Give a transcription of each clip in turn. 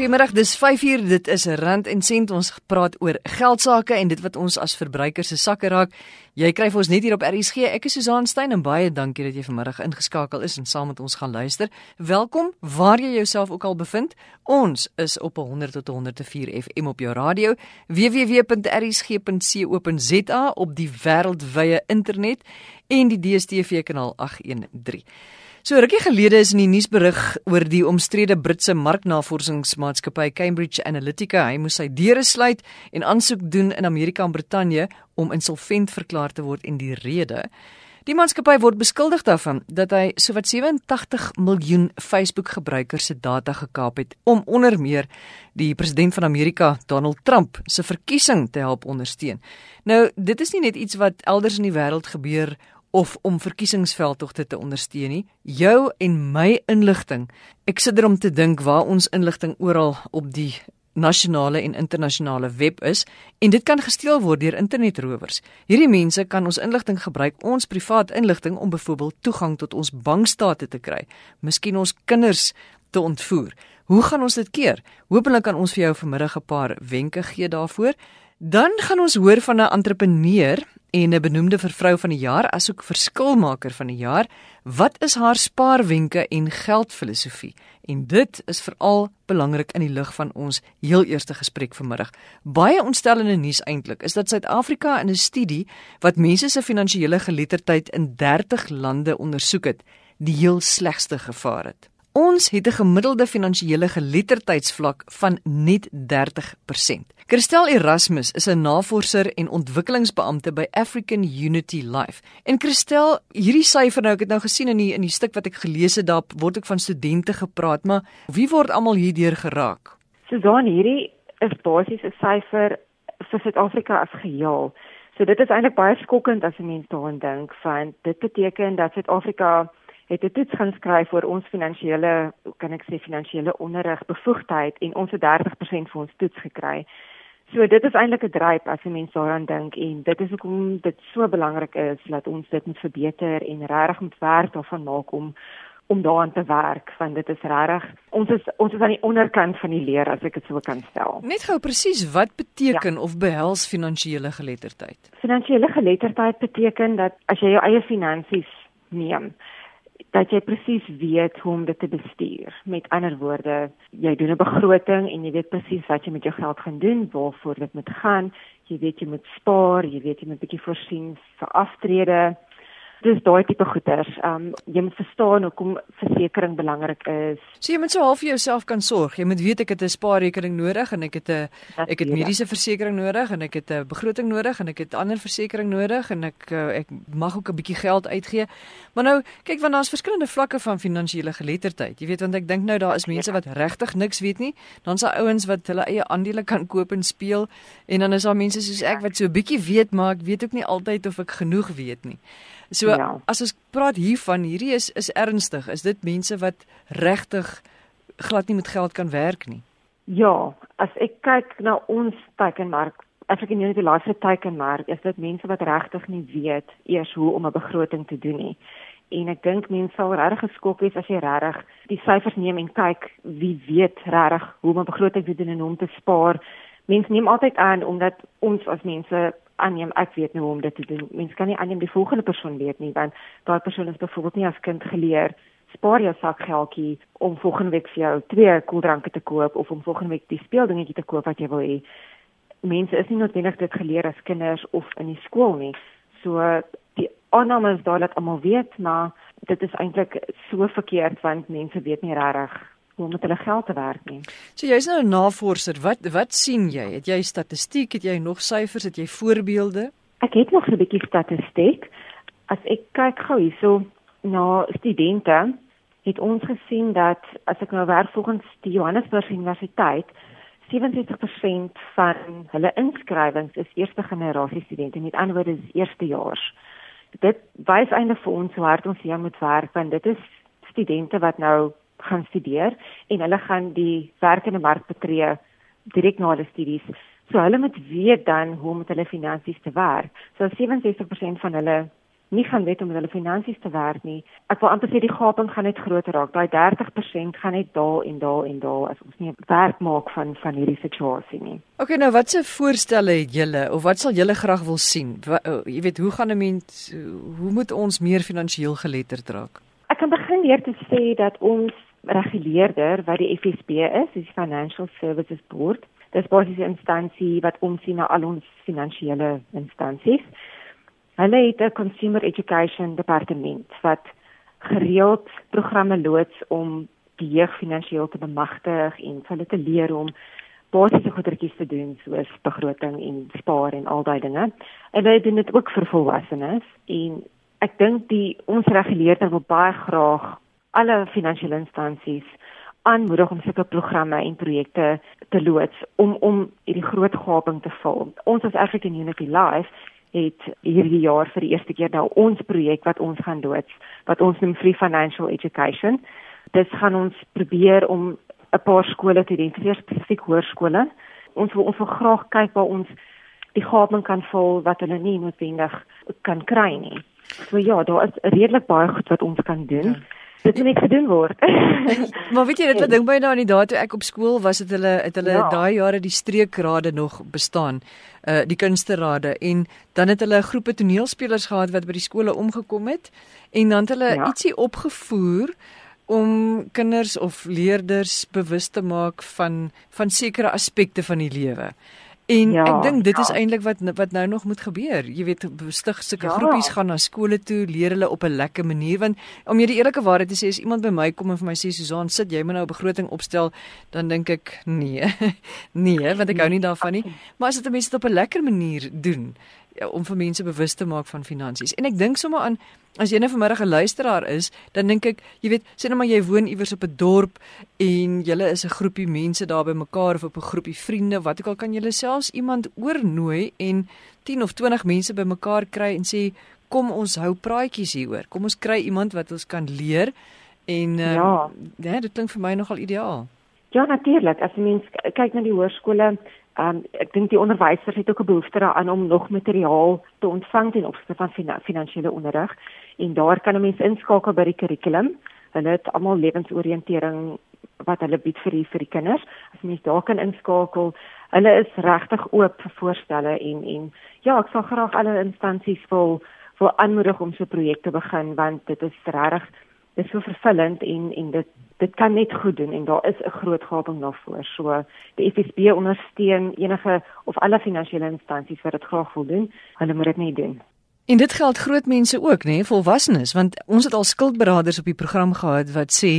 Goeiemôre, dis 5uur. Dit is Rand en Sent. Ons praat oor geld sake en dit wat ons as verbruikers se sakke raak. Jy kry ons net hier op RSG. Ek is Susan Stein en baie dankie dat jy vanmiddag ingeskakel is en saam met ons gaan luister. Welkom waar jy jouself ook al bevind. Ons is op 100 tot 104 FM op jou radio, www.rsg.co.za op die wêreldwye internet en die DStv kanaal 813. So rukkie gelede is in die nuus berig oor die omstrede Britse marknavorsingsmaatskappy Cambridge Analytica. Hy moes sy deure sluit en aansoek doen in Amerika en Brittanje om insolvent verklaar te word en die rede Die maatskappy word beskuldig daarvan dat hy sowat 87 miljoen Facebook-gebruikers se data gekaap het om onder meer die president van Amerika, Donald Trump, se verkiesing te help ondersteun. Nou, dit is nie net iets wat elders in die wêreld gebeur of om verkiesingsveldtogte te ondersteun nie. Jou en my inligting. Ek sit er om te dink waar ons inligting oral op die nasionale en internasionale web is en dit kan gesteel word deur internetrowers. Hierdie mense kan ons inligting gebruik, ons privaat inligting om byvoorbeeld toegang tot ons bankstate te kry, miskien ons kinders te ontvoer. Hoe gaan ons dit keer? Hoopelik kan ons vir jou vanmiddag 'n paar wenke gee daarvoor. Dan gaan ons hoor van 'n entrepreneur en 'n benoemde vervrou van die jaar asook verskilmaker van die jaar. Wat is haar spaarwenke en geldfilosofie? En dit is veral belangrik in die lig van ons heel eerste gesprek vanmiddag. Baie ontstellende nuus eintlik is dat Suid-Afrika in 'n studie wat mense se finansiële geletterdheid in 30 lande ondersoek het, die heel slegste gevaar het. Ons het 'n gemiddelde finansiële geletterdheidsvlak van net 30%. Christel Erasmus is 'n navorser en ontwikkelingsbeampte by African Unity Life. En Christel, hierdie syfer nou ek het nou gesien in die in die stuk wat ek gelees het, daar word ook van studente gepraat, maar wie word almal hierdeur geraak? Susan, hierdie is basies 'n syfer vir Suid-Afrika as geheel. So dit is eintlik baie skokkend as 'n mens daaraan dink, want dit beteken dat Suid-Afrika het 'n toets gaan skryf oor ons finansiële, kan ek sê finansiële onderrig bevoegdheid en ons het 30% vir ons toets gekry. So dit is eintlik 'n dryp as 'n mens daaraan dink en dit is hoekom dit so belangrik is dat ons dit moet verbeter en regtig moet werk daarvan maak om om daaraan te werk want dit is regtig ons is ons is aan die onderkant van die leer as ek dit so kan stel. Net gou presies wat beteken ja. of behels finansiële geletterdheid? Finansiële geletterdheid beteken dat as jy jou eie finansies neem dat jy presies weet hoe om dit te bestuur. Met ander woorde, jy doen 'n begroting en jy weet presies wat jy met jou geld gaan doen, waarvoor dit moet gaan. Jy weet jy moet spaar, jy weet jy moet 'n bietjie voorsien vir aftrede dis daai tipe goeders. Um jy moet verstaan hoekom versekerings belangrik is. So jy moet so half vir jouself kan sorg. Jy moet weet ek het 'n spaarrekening nodig en ek het 'n ek het mediese versekerings nodig en ek het 'n begroting nodig en ek het ander versekerings nodig en ek uh, ek mag ook 'n bietjie geld uitgee. Maar nou, kyk want daar's verskillende vlakke van finansiële geletterdheid. Jy weet want ek dink nou daar is mense wat regtig niks weet nie. Dan's daar ouens wat hulle eie aandele kan koop en speel en dan is daar mense soos ek wat so 'n bietjie weet maar ek weet ook nie altyd of ek genoeg weet nie. So ja. as ons praat hiervan, hierdie is is ernstig. Is dit mense wat regtig glad nie met geld kan werk nie? Ja, as ek kyk na ons teikenmark, as ek in die laaste teikenmark, is dit mense wat regtig nie weet eers hoe om 'n begroting te doen nie. En ek dink mense sal regtig geskok wees as jy regtig die syfers neem en kyk wie weet regtig hoe om 'n begroting te doen en hoe om te spaar. Mense neem altyd aan omdat ons as mense aanneem ek weet nou hoe om dit te doen. Mens kan nie aanneem die volgende persoon weet nie want daai persoon is byvoorbeeld nie as kind geleer spaar jou sakgeldjie om volgende week vir jou twee koeldranke te koop of om volgende week die speeldingetjie te koop wat jy wil hê. Mense is nie noodwendig dit geleer as kinders of in die skool nie. So die aanname is daar dat almal weet, maar dit is eintlik so verkeerd want mense weet nie regtig hoe om met hulle geld te werk nie. So jy's nou 'n navorser. Wat wat sien jy? Het jy statistiek? Het jy nog syfers? Het jy voorbeelde? Ek het nog 'n bietjie statistiek. As ek kyk gou hierso na studente, het ons gesien dat as ek nou werk volgens die Johannesburg Universiteit 70% van hulle inskrywings is eerste generasie studente, met ander woorde is eerstejaars. Dit wys eintlik vir ons hoe hard ons hier moet werk want dit is studente wat nou gaan studeer en hulle gaan die werkende mark betree direk na hulle studies. So hulle moet weet dan hoe om met hulle finansies te werk. So 67% van hulle nie gaan weet om met hulle finansies te werk nie. Ek wil amper sê die gaping gaan net groter raak. Daai 30% gaan net daal en daal en daal as ons nie werk maak van van hierdie situasie nie. Okay, nou watse voorstelle het julle of wat sal julle graag wil sien? Wat, oh, jy weet, hoe gaan 'n mens hoe moet ons meer finansiëel geletterd raak? Ek kan begin deur te sê dat ons reguleerder wat die FSB is, die Financial Services Board, dis basies 'n instansie wat omsien na al ons finansiële instansies. Hulle het 'n consumer education departement wat gereeld programme loods om die jeug finansiëel te bemagtig en hulle te leer om basiese goedertjies te doen soos begroting en spaar en al daai dinge. En hulle doen dit ook vir volwassenes en ek dink die ons reguleerder wil baie graag alle finansiële instansies aanmoedig om sulke programme en projekte te loods om om hierdie groot gaping te vul. Ons as African Unity Life het hierdie jaar vir die eerste keer nou ons projek wat ons gaan loods wat ons noem Free Financial Education. Dit gaan ons probeer om 'n paar skole te identifiseer spesifiek hoërskole. Ons wil ons wil graag kyk waar ons die gaping kan vul wat hulle nie noodwendig kan kry nie. So ja, daar is redelik baie goed wat ons kan doen. Ja dit moet net gedoen word. maar weet jy dit wat ding by nou aan die dae toe ek op skool was het hulle het hulle ja. daai jare die streekrade nog bestaan. Uh die kunsterade en dan het hulle 'n groepe toneelspelers gehad wat by die skole omgekom het en dan het hulle ja. ietsie opgevoer om kinders of leerders bewus te maak van van sekere aspekte van die lewe. En ja, ek dink dit ja. is eintlik wat wat nou nog moet gebeur. Jy weet, stig sulke ja. groepies gaan na skole toe, leer hulle op 'n lekker manier want om jy die eerlike waarheid te sê, as iemand by my kom en vir my sê Susan, sit jy moet nou 'n begroting opstel, dan dink ek nee. nee, want ek hou nie daarvan nie. Maar as dit 'n mens dit op 'n lekker manier doen, om vir mense bewus te maak van finansies. En ek dink sommer aan as jy nou vanmiddag 'n luisteraar is, dan dink ek, jy weet, sê net maar jy woon iewers op 'n dorp en julle is 'n groepie mense daar by mekaar of op 'n groepie vriende, wat ook al kan julle selfs iemand oornooi en 10 of 20 mense by mekaar kry en sê kom ons hou praatjies hieroor. Kom ons kry iemand wat ons kan leer en uh, ja, ja dit klink vir my nogal ideaal. Ja, natuurlik. As mens kyk na die hoërskole, Um ek dink die onderwysers het ook 'n behoefte daaraan om nog materiaal te ontvang ten opsigte van finansiële onderrig en daar kan 'n mens inskakel by die kurrikulum. Hulle het almal lewensoriëntering wat hulle bied vir die, vir die kinders. As mens daar kan inskakel, hulle is regtig oop vir voorstelle en en ja, ek sal graag alle instansies wil wil aanmoedig om so 'n projek te begin want dit is regtig dit is so vervullend en en dit dit kan net goed doen en daar is 'n groot gaping daarvoor. So die FSB ondersteun enige of alle finansiële instansies wat dit graag wil doen, hulle moet dit net doen. En dit geld groot mense ook, nê, nee, volwassenes, want ons het al skuldberaders op die program gehad wat sê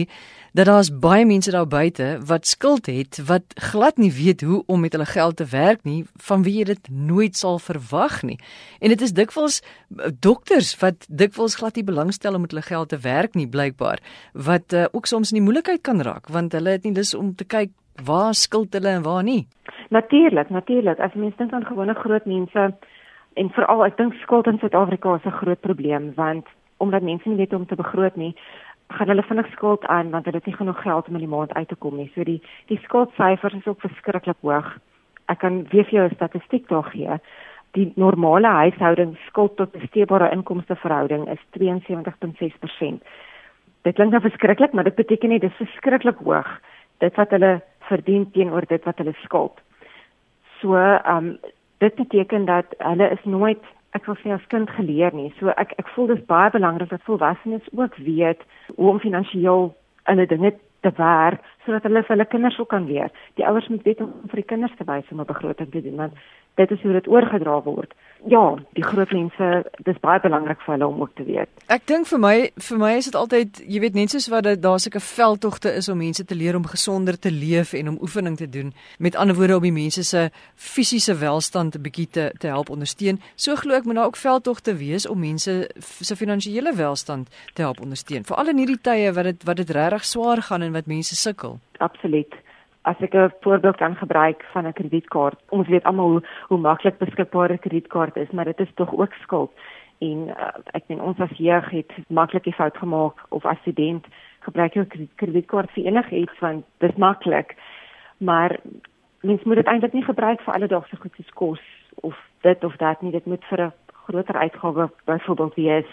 dat daar's baie mense daar buite wat skuld het wat glad nie weet hoe om met hulle geld te werk nie, van wie jy dit nooit sal verwag nie. En dit is dikwels eh, dokters wat dikwels glad nie belangstel om met hulle geld te werk nie, blykbaar, wat uh, ook soms in die moeilikheid kan raak want hulle het nie lus om te kyk waar skuld hulle en waar nie. Natuurlik, natuurlik. As mense dink aan gewone groot mense en veral ek dink skuld in Suid-Afrika is 'n groot probleem want omdat mense nie weet hoe om te begroot nie, gaan hulle vinnig skuld aan want hulle het nie genoeg geld om in die maand uit te kom nie. So die die skuldsyfers is ook verskriklik hoog. Ek kan weer vir jou 'n statistiek daar gee. Die normale huishouding skuld tot besteedbare inkomste verhouding is 72.6%. Dit klink nou verskriklik, maar dit beteken nie dis verskriklik hoog. Dit wat hulle verdien teenoor dit wat hulle skuld. So, ehm um, dit beteken dat hulle is nooit ek wil sê as kind geleer nie. So ek ek voel dis baie belangrik dat volwassenes ook weet hoe om finansiëel hulle dinge te werk sodat hulle vir hulle kinders ook kan leer. Die ouers moet weet om vir die kinders te wys om 'n begroting te doen want dit is hoe dit oorgedra word ja, die groot mense, dis baie belangrik vir hulle om ook te weet. Ek dink vir my vir my is dit altyd, jy weet net soos wat daar seker veldtogte is om mense te leer om gesonder te leef en om oefening te doen. Met ander woorde om die mense se fisiese welstand 'n bietjie te te help ondersteun. So glo ek moet daar ook veldtogte wees om mense se finansiële welstand te help ondersteun. Veral in hierdie tye wat dit wat dit regtig swaar gaan en wat mense sukkel. Absoluut as ek 'n voorbeeld kan gebruik van 'n kredietkaart. Ons weet almal hoe hoe maklik beskikbare kredietkaart is, maar dit is tog ook skuld. En uh, ek meen ons as jeug het maklik die fout gemaak of as student gebruik 'n kredietkaart vir enigiets want dit maklik. Maar mens moet dit eintlik nie gebruik vir alledaagse goed soos kos of dit of dat nie. Dit moet vir 'n groter uitgawe byvoorbeeld wees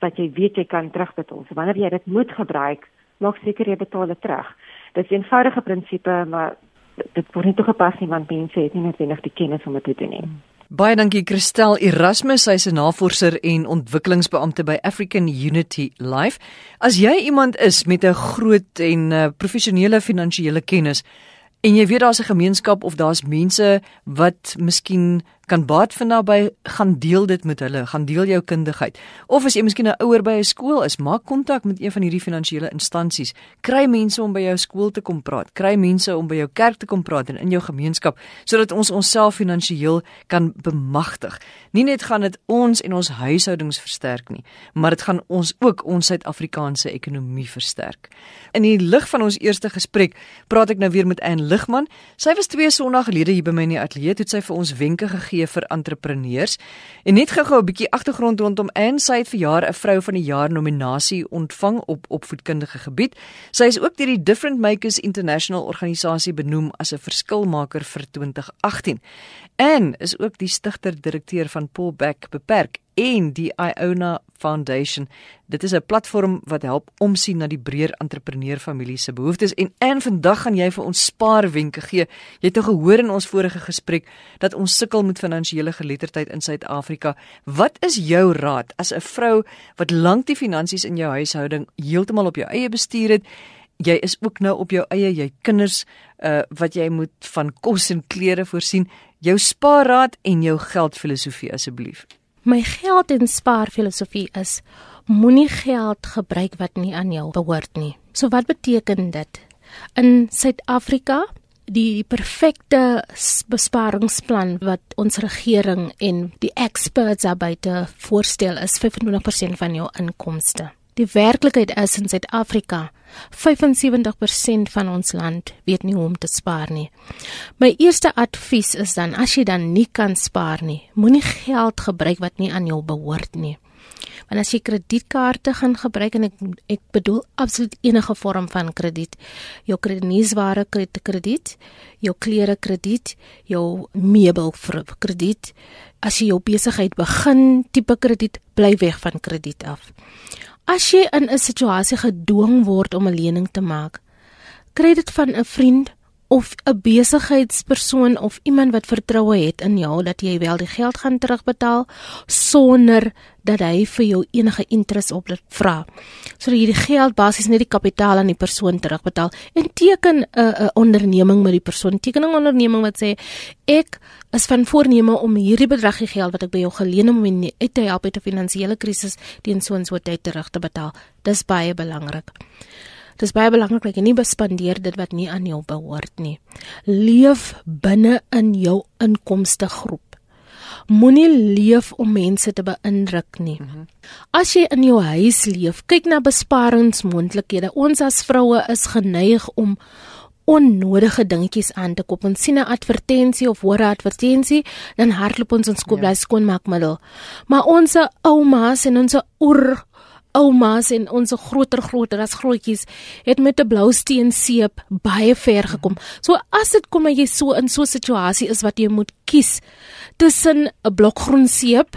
wat jy weet jy kan terugbetaal. So wanneer jy dit moet gebruik, maak seker jy betaal dit terug. Dit is eenvoudige prinsipie, maar dit word nie toegepas nie want mense het nie noodwendig die kennis om dit te doen nie. Baie dankie Christel Erasmus, sy's 'n navorser en ontwikkelingsbeampte by African Unity Life. As jy iemand is met 'n groot en uh, professionele finansiële kennis en jy weet daar's 'n gemeenskap of daar's mense wat miskien kan baat vind daarbey gaan deel dit met hulle gaan deel jou kundigheid. Of as jy miskien 'n ouer by 'n skool is maak kontak met een van hierdie finansiële instansies. Kry mense om by jou skool te kom praat kry mense om by jou kerk te kom praat en in jou gemeenskap sodat ons onsself finansiëel kan bemagtig. Nie net gaan dit ons en ons huishoudings versterk nie maar dit gaan ons ook ons Suid-Afrikaanse ekonomie versterk. In die lig van ons eerste gesprek praat ek nou weer met Anne Ligman. Sy was twee sonnae gelede hier by my in die ateljee het sy vir ons wenke gegee gee vir entrepreneurs. En net gou-gou 'n bietjie agtergrond rondom Anne, sy het vir jaar 'n vrou van die jaar nominasie ontvang op opvoedkundige gebied. Sy is ook deur die Different Makers International organisasie benoem as 'n verskilmaker vir 2018. En is ook die stigter-direkteur van Paul Back Beperk en die Iona Foundation. Dit is 'n platform wat help omsien na die breër entrepreneurfamilie se behoeftes en en vandag gaan jy vir ons spaarwenke gee. Jy het gehoor in ons vorige gesprek dat ons sukkel met finansiële geletterdheid in Suid-Afrika. Wat is jou raad as 'n vrou wat lank die finansies in jou huishouding heeltemal op jou eie bestuur het? Jy is ook nou op jou eie, jy kinders uh wat jy moet van kos en klere voorsien. Jou spaarraad en jou geldfilosofie asseblief. My geld en spaarfilosofie is moenie geld gebruik wat nie aan jou behoort nie. So wat beteken dit? In Suid-Afrika die perfekte besparingsplan wat ons regering en die experts daarbuite voorstel is 25% van jou inkomste. Die werklikheid is in Suid-Afrika 75% van ons land weet nie hoe om te spaar nie. My eerste advies is dan as jy dan nie kan spaar nie, moenie geld gebruik wat nie aan jou behoort nie. Want as jy kredietkaarte gaan gebruik en ek ek bedoel absoluut enige vorm van krediet, jou kredietware krediet, jou klere krediet, jou meubel krediet, as jy jou besigheid begin tipe krediet, bly weg van krediet af. As jy in 'n situasie gedwing word om 'n lening te maak, kry dit van 'n vriend of 'n besigheidspersoon of iemand wat vertroue het in jou dat jy wel die geld gaan terugbetaal sonder dat hy vir jou enige interest op dit vra. Sodat jy die geld basies net die kapitaal aan die persoon terugbetaal en teken 'n 'n onderneming met die persoon. Teken 'n onderneming wat sê ek is van voorneme om hierdie bedragie geld wat ek by jou geleen om uit te help uit 'n finansiële krisis teen so 'n so tyd terug te betaal. Dis baie belangrik. Dis baie belangrik dat jy nie bespandeer dit wat nie aan jou behoort nie. Leef binne in jou inkomste groep. Moenie leef om mense te beïndruk nie. Mhm. As jy in jou huis leef, kyk na besparingsmoontlikhede. Ons as vroue is geneig om onnodige dingetjies aan te koop. Ons sien 'n advertensie of hoor 'n advertensie, dan hardloop ons ons koop ja. daai skoonmaakmiddel. Maar ons oumas en ons oor oumas en ons groter groter as grootjies het met 'n blou steen seep baie ver gekom. So as dit kom dat jy so in so 'n situasie is wat jy moet kies tussen 'n blokgroen seep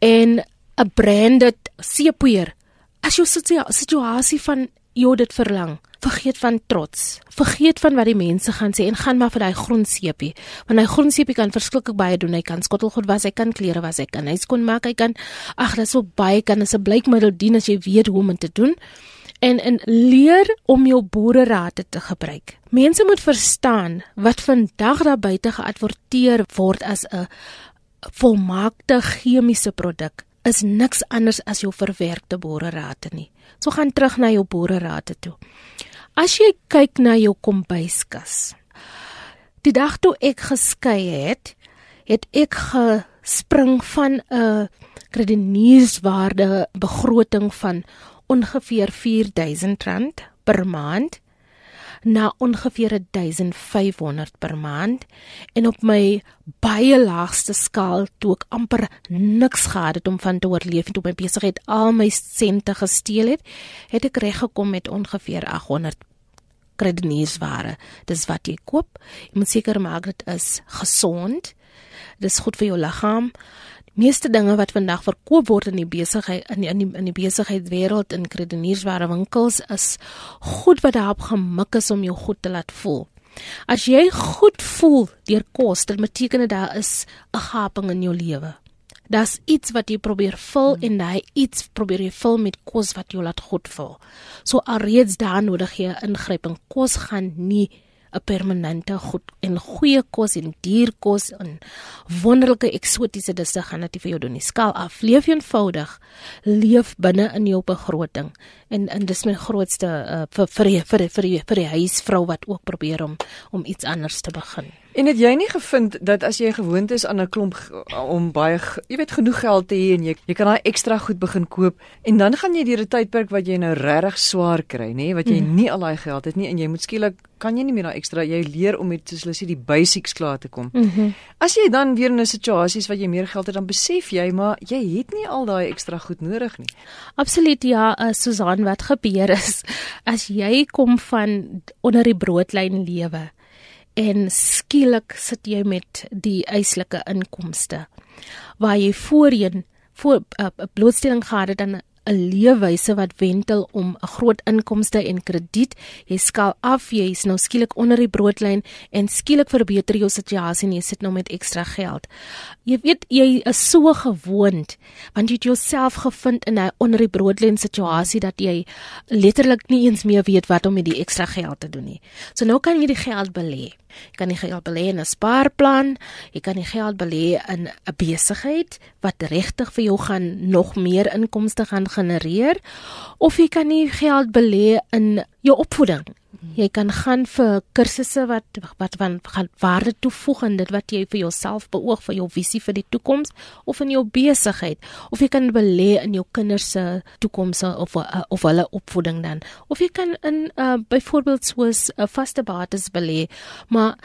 en 'n branded seepoeier. As jy 'n situasie van jy dit verlang, vergeet van trots. Vergeet van wat die mense gaan sê en gaan maar vir daai grondseepie. Want hy grondseepie kan verskriklik baie doen. Hy kan skottelgoed was, hy kan klere was, hy kan hy skoon maak, hy kan ag, dit is so baie kan as 'n blykmiddel dien as jy weet hoe om dit te doen. En en leer om jou boererate te gebruik. Mense moet verstaan wat vandag daar buite geadverteer word as 'n volmaakte chemiese produk is niks anders as jou verwerkte boererate nie. So gaan terug na jou boererate toe. As jy kyk na jou kombuiskas. Die dag toe ek geskei het, het ek gespring van 'n kredietnuuswaarde begroting van ongeveer R4000 per maand na ongeveer 1500 per maand en op my baie laagste skaal toe ek amper niks gehad het om van te oorleef en toe my besigheid al my sente gesteel het, het ek reg gekom met ongeveer 800 kredietware. Dis wat jy koop. Jy moet seker maak dit is gesond Dis goed vir jou liggaam. Meeste dinge wat vandag verkoop word in die besigheid in die, in die in die besigheidswêreld in kredeniersware winkels is goed wat daarop gemik is om jou goed te laat voel. As jy goed voel deur kos, dit beteken dit daar is 'n gaping in jou lewe. Daar's iets wat jy probeer vul hmm. en daai iets probeer jy vul met kos wat jou laat goed voel. So alreeds daar nodig jy 'n ingryping. Kos gaan nie 'n permanente goed en goeie kos en dierkos en wonderlike eksotiese disse gaan dit vir jou doen. Skaal af, leef eenvoudig, leef binne in jou begroting en en dis my grootste uh, vir vir vir vir die, vir die huisvrou wat ook probeer om om iets anders te begin. En het jy nie gevind dat as jy gewoond is aan 'n klomp om baie jy weet genoeg geld te hê en jy jy kan daai ekstra goed begin koop en dan gaan jy deur 'n tydperk wat jy nou regtig swaar kry, nê, wat jy mm. nie al daai geld het nie en jy moet skielik kan jy nie meer daai ekstra jy leer om met soos hulle sê die basics klaar te kom. Mm -hmm. As jy dan weer in 'n situasie is waar jy meer geld het dan besef jy maar jy het nie al daai ekstra goed nodig nie. Absoluut ja, uh, Susan, wat gebeur is as jy kom van onder die broodlyn lewe en skielik sit jy met die eislike inkomste waar jy voorheen voor 'n uh, eh, blootstelling gehad het aan 'n leefwyse wat wentel om 'n groot inkomste en krediet. Jy skaal af, jy is nou skielik onder die broodlyn en skielik verbeter jou situasie en jy sit nou met ekstra geld. Jy weet jy is so gewoond want jy het jouself gevind in 'n onder die broodlyn situasie dat jy letterlik nie eens meer weet wat om met die ekstra geld te doen nie. So nou kan jy die geld belê. Jy kan die geld belê in 'n spaarplan, jy kan die geld belê in 'n besigheid wat regtig vir jou gaan nog meer inkomste gaan genereer. Of jy kan die geld belê in jou opvoeding. Jy kan gaan vir kursusse wat wat van gaan waarde toevoeg en dit wat jy vir jouself beoog vir jou visie vir die toekoms of in jou besigheid. Of jy kan belê in jou kinders se toekoms of uh, of hulle opvoeding dan. Of jy kan in uh, byvoorbeeld soos 'n uh, vaste bates belê. Maar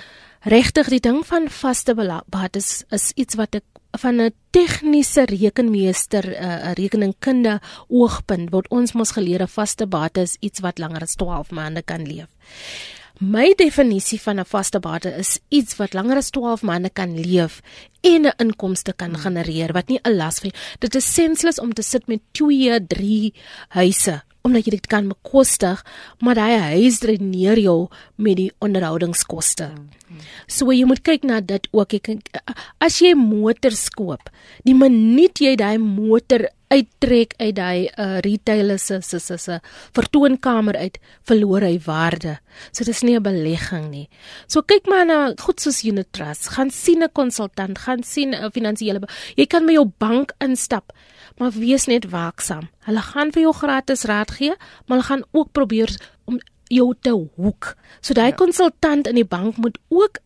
regtig die ding van vaste bates is iets wat ek van 'n tegniese rekenmeester 'n uh, rekeningkunde oogpunt word ons mos geleer 'n vaste bate is iets wat langer as 12 maande kan leef. My definisie van 'n vaste bate is iets wat langer as 12 maande kan leef en 'n inkomste kan genereer wat nie 'n las vir dit is senseless om te sit met 2, 3 huise omdat jy dit kan bekostig, maar daai huis dreneer jou met die onderhoudingskoste. So jy moet kyk na dit ook. Ek as jy motors koop, die minuut jy daai motor uittrek uit daai uh, retailer se se se se vertoonkamer uit, verloor hy waarde. So dis nie 'n belegging nie. So kyk maar na goed soos Unit Trust, gaan sien 'n konsultant, gaan sien 'n finansiële jy kan by jou bank instap maar wees net waaksaam. Hulle gaan vir jou gratis raad gee, maar hulle gaan ook probeer om jou te hoek. So daai ja. konsultant in die bank moet ook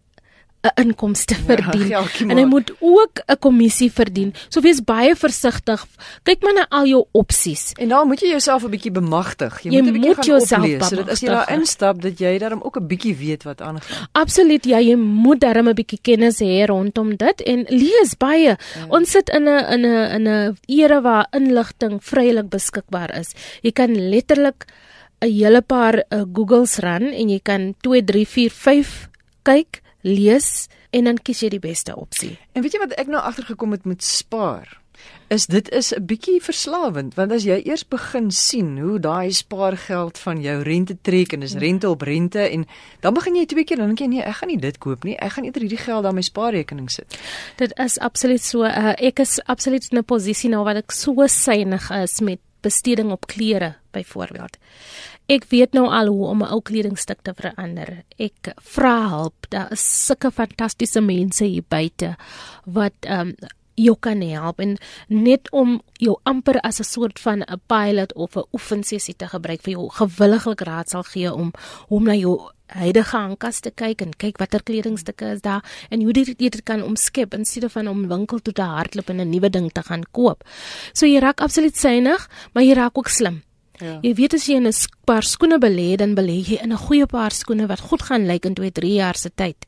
'n inkomste ja, verdien ja, en hy moet ook 'n kommissie verdien. So wees baie versigtig. Kyk maar na al jou opsies. En dan moet jy jouself 'n bietjie bemagtig. Jy, jy moet 'n bietjie gaan oplees sodat as jy daar instap dat jy daarom ook 'n bietjie weet wat aangaan. Absoluut. Ja, jy moet daarom 'n bietjie kennis hê rondom dit en lees baie. Ja. Ons sit in 'n in 'n in 'n era waar inligting vrylik beskikbaar is. Jy kan letterlik 'n hele paar uh, Googles run en jy kan 2 3 4 5 kyk lees en dan kies jy die beste opsie. En weet jy wat ek nou agtergekom het met spaar? Is dit is 'n bietjie verslawend want as jy eers begin sien hoe daai spaargeld van jou rente trek en is rente op rente en dan begin jy twee keer dan dink jy nee ek gaan nie dit koop nie ek gaan eerder hierdie geld op my spaarrekening sit. Dit is absoluut so uh, ek is absoluut in 'n posisie nou wat ek so synig is met besteding op klere byvoorbeeld. Ek weet nou al hoe om 'n ou kledingstuk te verander. Ek vra hulp. Daar is sulke fantastiese mense hier buite wat ehm um, jou kan help en net om jou amper as 'n soort van 'n pilot of 'n oefensessie te gebruik vir jou gewilliglik raad sal gee om om na jou huidige aankas te kyk en kyk watter kledingstukke is daar en hoe dit dit kan omskep in steede van om winkel toe te hardloop en 'n nuwe ding te gaan koop. So jy raak absoluut synig, maar jy raak ook slim. Ja. Jy weet as jy 'n paar skoene belê, dan belê jy in 'n goeie paar skoene wat goed gaan lyk in 2, 3 jaar se tyd.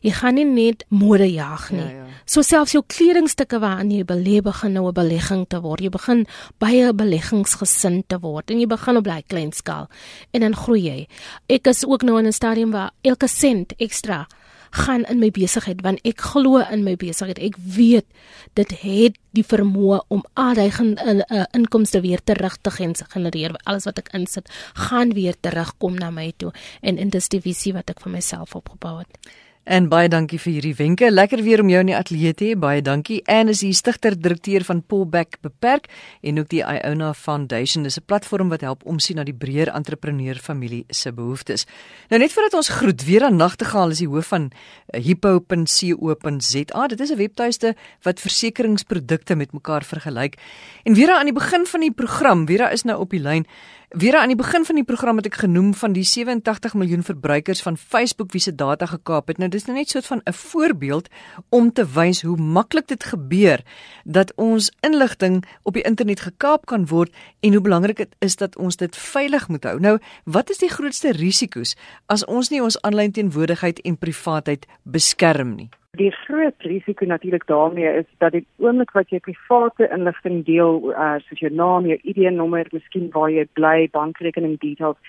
Jy gaan nie net mode jag nie. Ja, ja. So selfs jou kledingstukke waaraan jy belê begin nou 'n belegging te word. Jy begin baie beleggingsgesind te word en jy begin op baie klein skaal en dan groei jy. Ek is ook nou in 'n stadium waar elke sent ekstra gaan in my besigheid want ek glo in my besigheid. Ek weet dit het die vermoë om al die in, in, uh, inkomste weer terug te genereer. Alles wat ek insit, gaan weer terugkom na my toe en in dis die visie wat ek vir myself opgebou het. En baie dankie vir hierdie wenke. Lekker weer om jou in die ateljee te hê. Baie dankie. En is die stigter direkteur van Pullback Beperk en ook die Iona Foundation. Dis 'n platform wat help omsien na die breër entrepreneur familie se behoeftes. Nou net voordat ons groet, weer aan Nagtegaal is die hoof van eh, hippo.co.za. Dit is 'n webtuiste wat versekeringsprodukte met mekaar vergelyk. En weer aan die begin van die program, weer is nou op die lyn. Weer aan die begin van die program het ek genoem van die 87 miljoen verbruikers van Facebook wie se data gekaap het. Nou dis nou net so 'n voorbeeld om te wys hoe maklik dit gebeur dat ons inligting op die internet gekaap kan word en hoe belangrik dit is dat ons dit veilig moet hou. Nou, wat is die grootste risiko's as ons nie ons aanlyn teenwoordigheid en privaatheid beskerm nie? Die groot risiko natuurlik daarmee is dat die oomblik wat jy private inligting deel, uh, soos jou naam, jou ID-nommer, miskien waar jy bly, bankrekening details,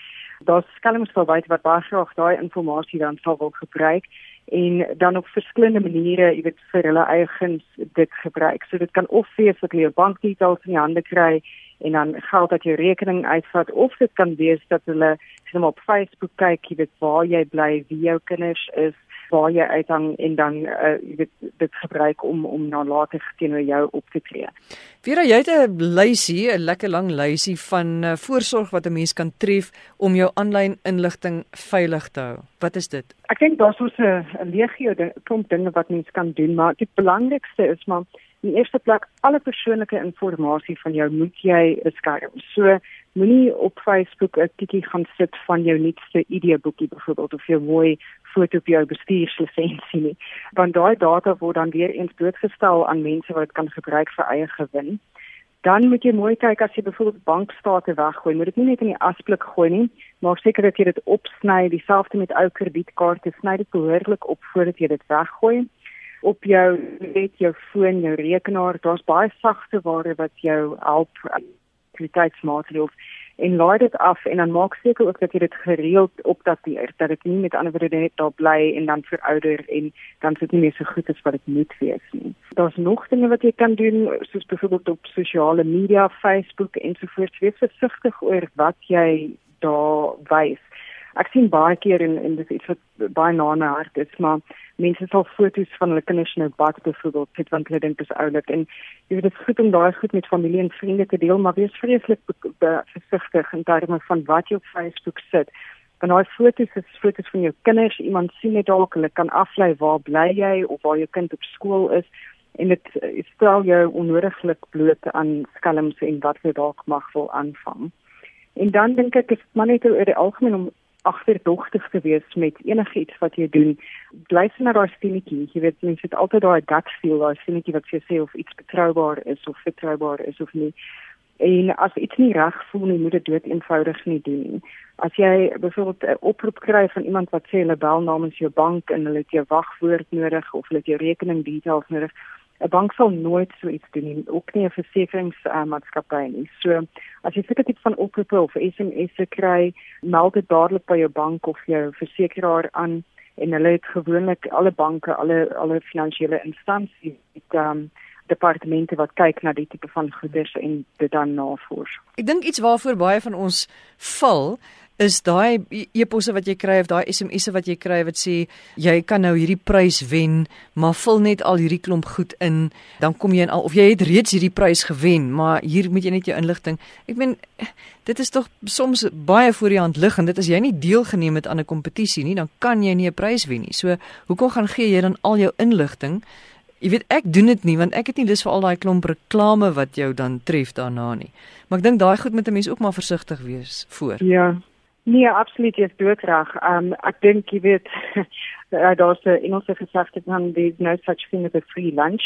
daar's skelms verwyd wat baie graag daai inligting dan sal wil gebruik en dan op verskillende maniere, jy weet, vir hulle eie guns dit gebruik. So dit kan of wees dat jy jou bankdetails in die hande kry en dan geld dat jou rekening uitvat of dit kan wees dat hulle sien op Facebook kyk, jy weet waar jy bly, wie jou kinders is waar jy uithang en dan uh, jy weet dit gebruik om om na later teenoor jou op te tree. Vera, jy het 'n lysie, 'n lekker lang lysie van uh, voorsorg wat 'n mens kan tref om jou aanlyn inligting veilig te hou. Wat is dit? Ek dink daar's so 'n legio klomp dinge wat mens kan doen, maar die belangrikste is maar in die eerste plek alle persoonlike inligting van jou moet jy beskerm. So moenie op Facebook 'n tikkie gaan sit van jou nuutste ID-boekie byvoorbeeld of jou mooi foto op jou bestuurslisensie nie. Want daai data word dan weer eens blootgestel aan mense wat dit kan gebruik vir eie gewin. Dan moet jy mooi kyk as jy byvoorbeeld bankstate weggooi, moet dit nie net in die asblik gooi nie, maar seker dat jy dit opsny, dieselfde met ou kredietkaarte, sny dit behoorlik op voordat jy dit weggooi op jou net jou foon, jou rekenaar, daar's baie sagte ware wat jou help sekuriteitsmaatreëls en laai dit af en dan maak seker ook dat jy dit gereeld opdateer dat dit nie met ander woorde net daar bly en dan verouder en dan sit nie meer so goed as wat dit moet wees nie. Daar's nog dinge wat jy kan doen soos byvoorbeeld op sosiale media, Facebook ensovoorts. Wees versigtig oor wat jy daar wys. Ek sien baie keer in in dis iets wat baie na my hart is, maar mense sal foto's van hulle kinders nou bad byvoorbeeld sit want hulle dink dit is oulik en jy weet dit is goed om daai goed met familie en vriende te deel, maar wees vreeslik versigtig in terme van wat jy op Facebook sit. Want daai foto's is foto's van jou kinders, iemand sien dit dalk, hulle kan aflei waar bly jy of waar jou kind op skool is en dit stel jou onnodiglik bloot aan skelms en wat jy dalk mag wil aanvang. En dan dink ek is maar net oor die algemeen om agterdogtig te wees met enigiets wat jy doen. Luister na daai stemmetjie. Jy weet mense het altyd daai gut feel, daai stemmetjie wat sê of iets betroubaar is of vertroubaar is of nie. En as iets nie reg voel nie, moet dit dood eenvoudig nie doen. As jy byvoorbeeld 'n oproep kry van iemand wat sê hulle bel namens jou bank en hulle het jou wagwoord nodig of hulle het jou rekening details nodig, 'n bank sal nooit so iets doen nie, ook nie 'n versekeringsmaatskappy uh, nie. So as jy seker tipe van oproepe of SMS'e kry, meld dit dadelik by jou bank of jou versekeraar aan en hulle het gewoonlik alle banke, alle alle finansiële instansies het um, departemente wat kyk na die tipe van goederes en dit dan navors. Ek dink iets waarvoor baie van ons val is daai e-posse wat jy kry of daai SMS'e wat jy kry wat sê jy kan nou hierdie prys wen, maar vul net al hierdie klomp goed in, dan kom jy in al of jy het reeds hierdie prys gewen, maar hier moet jy net jou inligting. Ek meen dit is tog soms baie voor die hand lig en dit as jy nie deelgeneem het aan 'n kompetisie nie, dan kan jy nie 'n prys wen nie. So, hoekom gaan gee jy dan al jou inligting? Jy weet ek doen dit nie want ek het nie lus vir al daai klomp reklame wat jou dan tref daarna nie. Maar ek dink daai goed moet 'n mens ook maar versigtig wees voor. Ja, Nee, absoluut, jy is doodreg. Um ek dink jy weet daar's 'n Engelse gesegde van there's no such thing as a free lunch.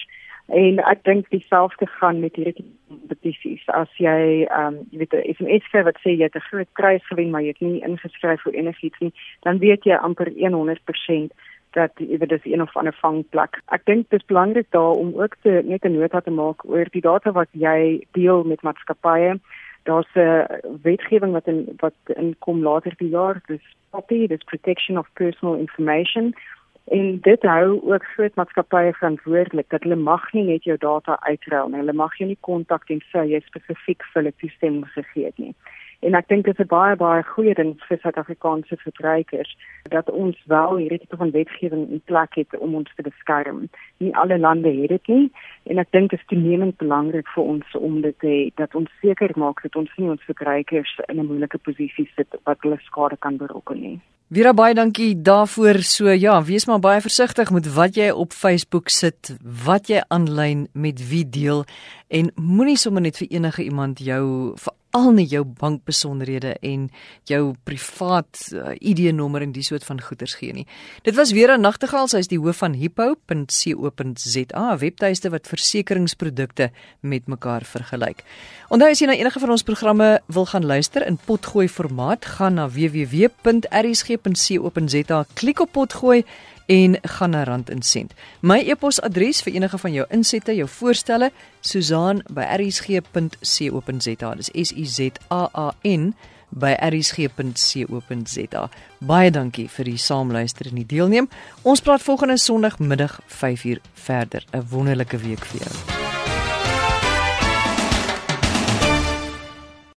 En ek dink dieselfde gaan met hierdie petisies. As jy um jy weet 'n SMS skryf wat sê jy het 'n groot prys gewen maar jy het nie ingeskryf vir enigiets nie, dan weet jy amper 100% dat weet dis een of ander vangplek. Ek dink dit is belangrik daar om ook te net 'n nota te maak oor die data wat jy deel met maatskappye daar's 'n wetgewing wat in wat inkom later die jaar dis POPI dis protection of personal information En dit hou ook groot maatskappye verantwoordelik dat hulle mag nie net jou data uitruil nie. Hulle mag jou nie kontak en sê jy spesifiek vir hulle toestemming gegee het nie. En ek dink dit is 'n baie baie goeie ding vir Suid-Afrikaanse verbruikers dat ons wel hierdie tipe van wetgewing in plek het om ons te beskerm. Nie alle lande het dit nie en ek dink dit is toenemend belangrik vir ons om dit te dat ons seker maak dat ons nie ons verbruikers in 'n moeilike posisie sit wat hulle skade kan berokken nie. Vira baie dankie daarvoor. So ja, wees maar baie versigtig met wat jy op Facebook sit, wat jy aanlyn met wie deel en moenie sommer net vir enige iemand jou veral nie jou bankbesonderhede en jou privaat uh, ID-nommer en die soort van goeders gee nie. Dit was weer 'n nagtegaal, sy is die hoof van hippo.co.za, 'n webtuiste wat versekeringsprodukte met mekaar vergelyk. Onthou as jy na enige van ons programme wil gaan luister in potgooi formaat, gaan na www.rsg.co.za, klik op potgooi en gaan na rand en sent. My e-posadres vir enige van jou insette, jou voorstelle, Susan@rsg.co.za. Dis S U Z A A N by rsg.co.za. Baie dankie vir die saamluister en die deelneem. Ons praat volgende Sondagmiddag 5uur verder. 'n Wonderlike week vir jou.